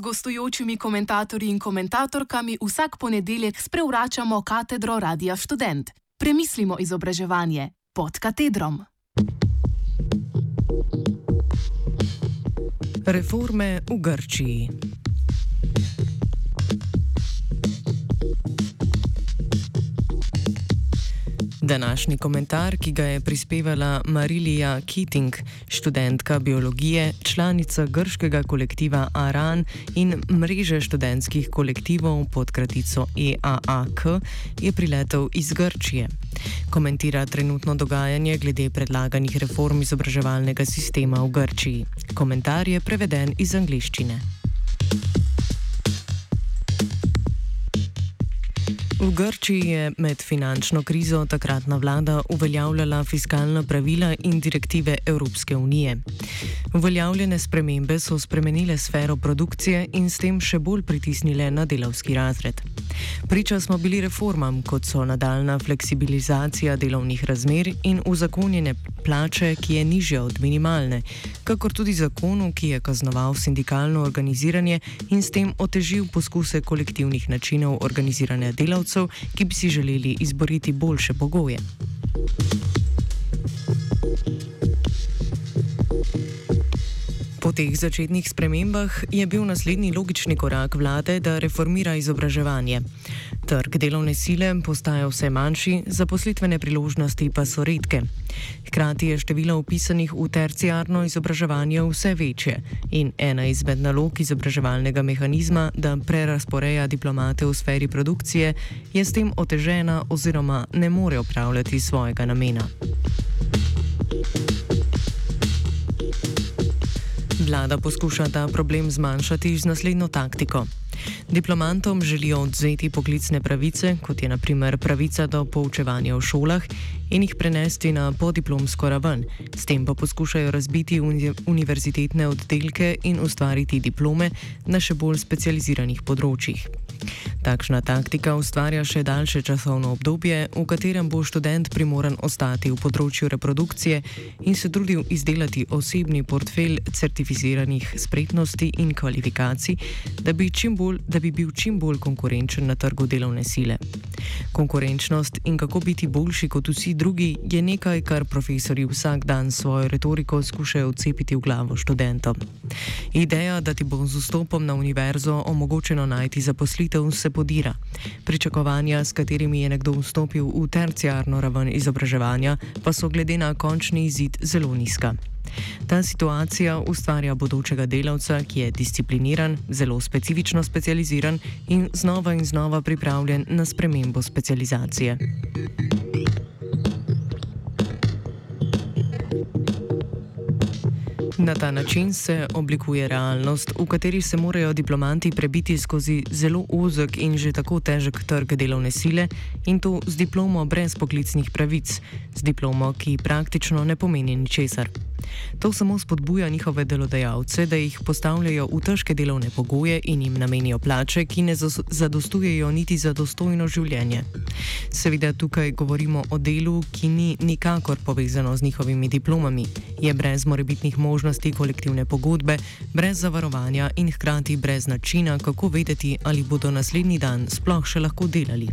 gostujočimi komentatorji in komentatorkami vsak ponedeljek sprevračamo katedro Radia Student. Premislimo izobraževanje pod katedrom. Reforme v Grčiji. Današnji komentar, ki ga je prispevala Marilija Keating, študentka biologije, članica grškega kolektiva Aran in mreže študentskih kolektivov pod kratico EAAK, je priletel iz Grčije. Komentira trenutno dogajanje glede predlaganih reform izobraževalnega sistema v Grčiji. Komentar je preveden iz angliščine. V Grčiji je med finančno krizo takratna vlada uveljavljala fiskalna pravila in direktive Evropske unije. Uveljavljene spremembe so spremenile sfero produkcije in s tem še bolj pritisnile na delavski razred. Priča smo bili reformam, kot so nadaljna fleksibilizacija delovnih razmer in uzakonjene plače, ki je nižja od minimalne, kakor tudi zakonu, ki je kaznoval sindikalno organiziranje in s tem otežil poskuse kolektivnih načinov organiziranja delavcev, ki bi si želeli izboriti boljše pogoje. Po teh začetnih spremembah je bil naslednji logični korak vlade, da reformira izobraževanje. Trg delovne sile postaja vse manjši, zaposlitvene priložnosti pa so redke. Hkrati je število upisanih v terciarno izobraževanje vse večje in ena izmed nalog izobraževalnega mehanizma, da prerasporeja diplomate v sferi produkcije, je s tem otežena oziroma ne more opravljati svojega namena. Vlada poskuša ta problem zmanjšati z naslednjo taktiko. Diplomantom želijo odzeti poklicne pravice, kot je naprimer pravica do poučevanja v šolah, in jih prenesti na podiplomsko raven. S tem pa poskušajo razbiti uni univerzitetne oddelke in ustvariti diplome na še bolj specializiranih področjih. Takšna taktika ustvarja še daljše časovno obdobje, v katerem bo študent primoran ostati v področju reprodukcije in se trudil izdelati osebni portfelj certificiranih spretnosti in kvalifikacij, da bi, bolj, da bi bil čim bolj konkurenčen na trgu delovne sile. Konkurenčnost in kako biti boljši kot vsi drugi je nekaj, kar profesori vsak dan svojo retoriko skušajo odcepiti v glavo študentom. Ideja, da ti bo z vstopom na univerzo omogočeno najti zaposlitev, se podira. Pričakovanja, s katerimi je nekdo vstopil v terciarno raven izobraževanja, pa so glede na končni izid zelo nizka. Ta situacija ustvarja bodočega delavca, ki je discipliniran, zelo specifično specializiran in znova in znova pripravljen na spremembo specializacije. Na ta način se oblikuje realnost, v kateri se morajo diplomanti prebiti skozi zelo ozek in že tako težek trg delovne sile in to z diplomo brez poklicnih pravic, z diplomo, ki praktično ne pomeni ničesar. To samo spodbuja njihove delodajalce, da jih postavljajo v težke delovne pogoje in jim namenijo plače, ki ne zadostujejo niti za dostojno življenje. Seveda tukaj govorimo o delu, ki ni nikakor povezano z njihovimi diplomami, je brez morebitnih možnosti kolektivne pogodbe, brez zavarovanja in hkrati brez načina, kako vedeti, ali bodo naslednji dan sploh še lahko delali.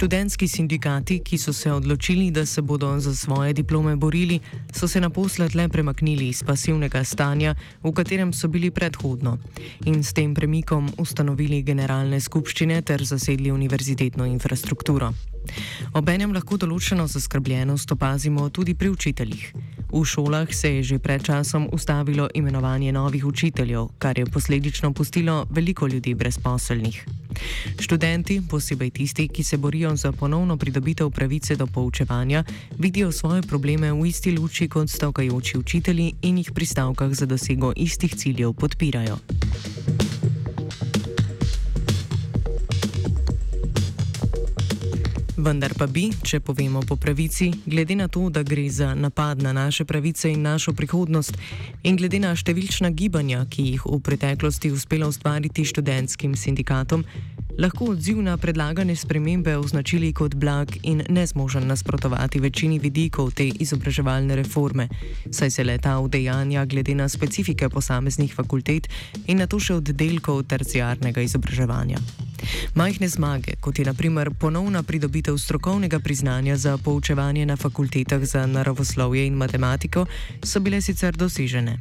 Študentski sindikati, ki so se odločili, da se bodo za svoje diplome borili, so se naposled le premaknili iz pasivnega stanja, v katerem so bili predhodno, in s tem premikom ustanovili generalne skupščine ter zasedli univerzitetno infrastrukturo. Obenem lahko določeno zaskrbljenost opazimo tudi pri učiteljih. V šolah se je že pred časom ustavilo imenovanje novih učiteljev, kar je posledično pustilo veliko ljudi brezposelnih. Študenti, posebej tisti, ki se borijo za ponovno pridobitev pravice do poučevanja, vidijo svoje probleme v isti luči kot stavkajoči učitelji in jih pri stavkah za dosego istih ciljev podpirajo. Vendar pa bi, če povemo po pravici, glede na to, da gre za napad na naše pravice in našo prihodnost, in glede na številčna gibanja, ki jih v preteklosti uspelo ustvariti študentskim sindikatom, lahko odziv na predlagane spremembe označili kot blag in nezmožen nasprotovati večini vidikov te izobraževalne reforme, saj se leta udejanja glede na specifike posameznih fakultet in na to še oddelkov terciarnega izobraževanja. Majhne zmage, kot je naprimer ponovna pridobitev strokovnega priznanja za poučevanje na fakultetah za naravoslovje in matematiko, so bile sicer dosežene.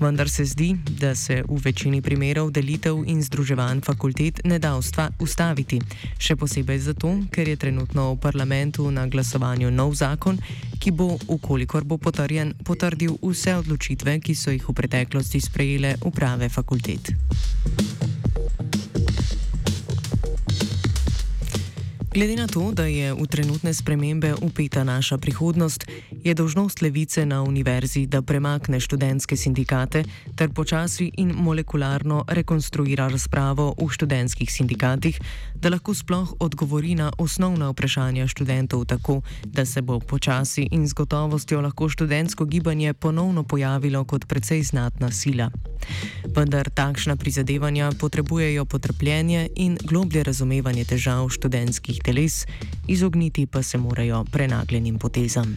Vendar se zdi, da se v večini primerov delitev in združevanj fakultet ne da ustaviti. Še posebej zato, ker je trenutno v parlamentu na glasovanju nov zakon, ki bo, ukolikor bo potrjen, potrdil vse odločitve, ki so jih v preteklosti sprejele uprave fakultet. Glede na to, da je v trenutne spremembe upeta naša prihodnost, je dožnost levice na univerzi, da premakne študentske sindikate ter počasi in molekularno rekonstruira razpravo v študentskih sindikatih, da lahko sploh odgovori na osnovna vprašanja študentov tako, da se bo počasi in z gotovostjo lahko študentsko gibanje ponovno pojavilo kot precej znatna sila. Vendar takšna prizadevanja potrebujejo potrpljenje in globlje razumevanje težav študentskih teles, izogniti pa se morajo prenagljenim potezam.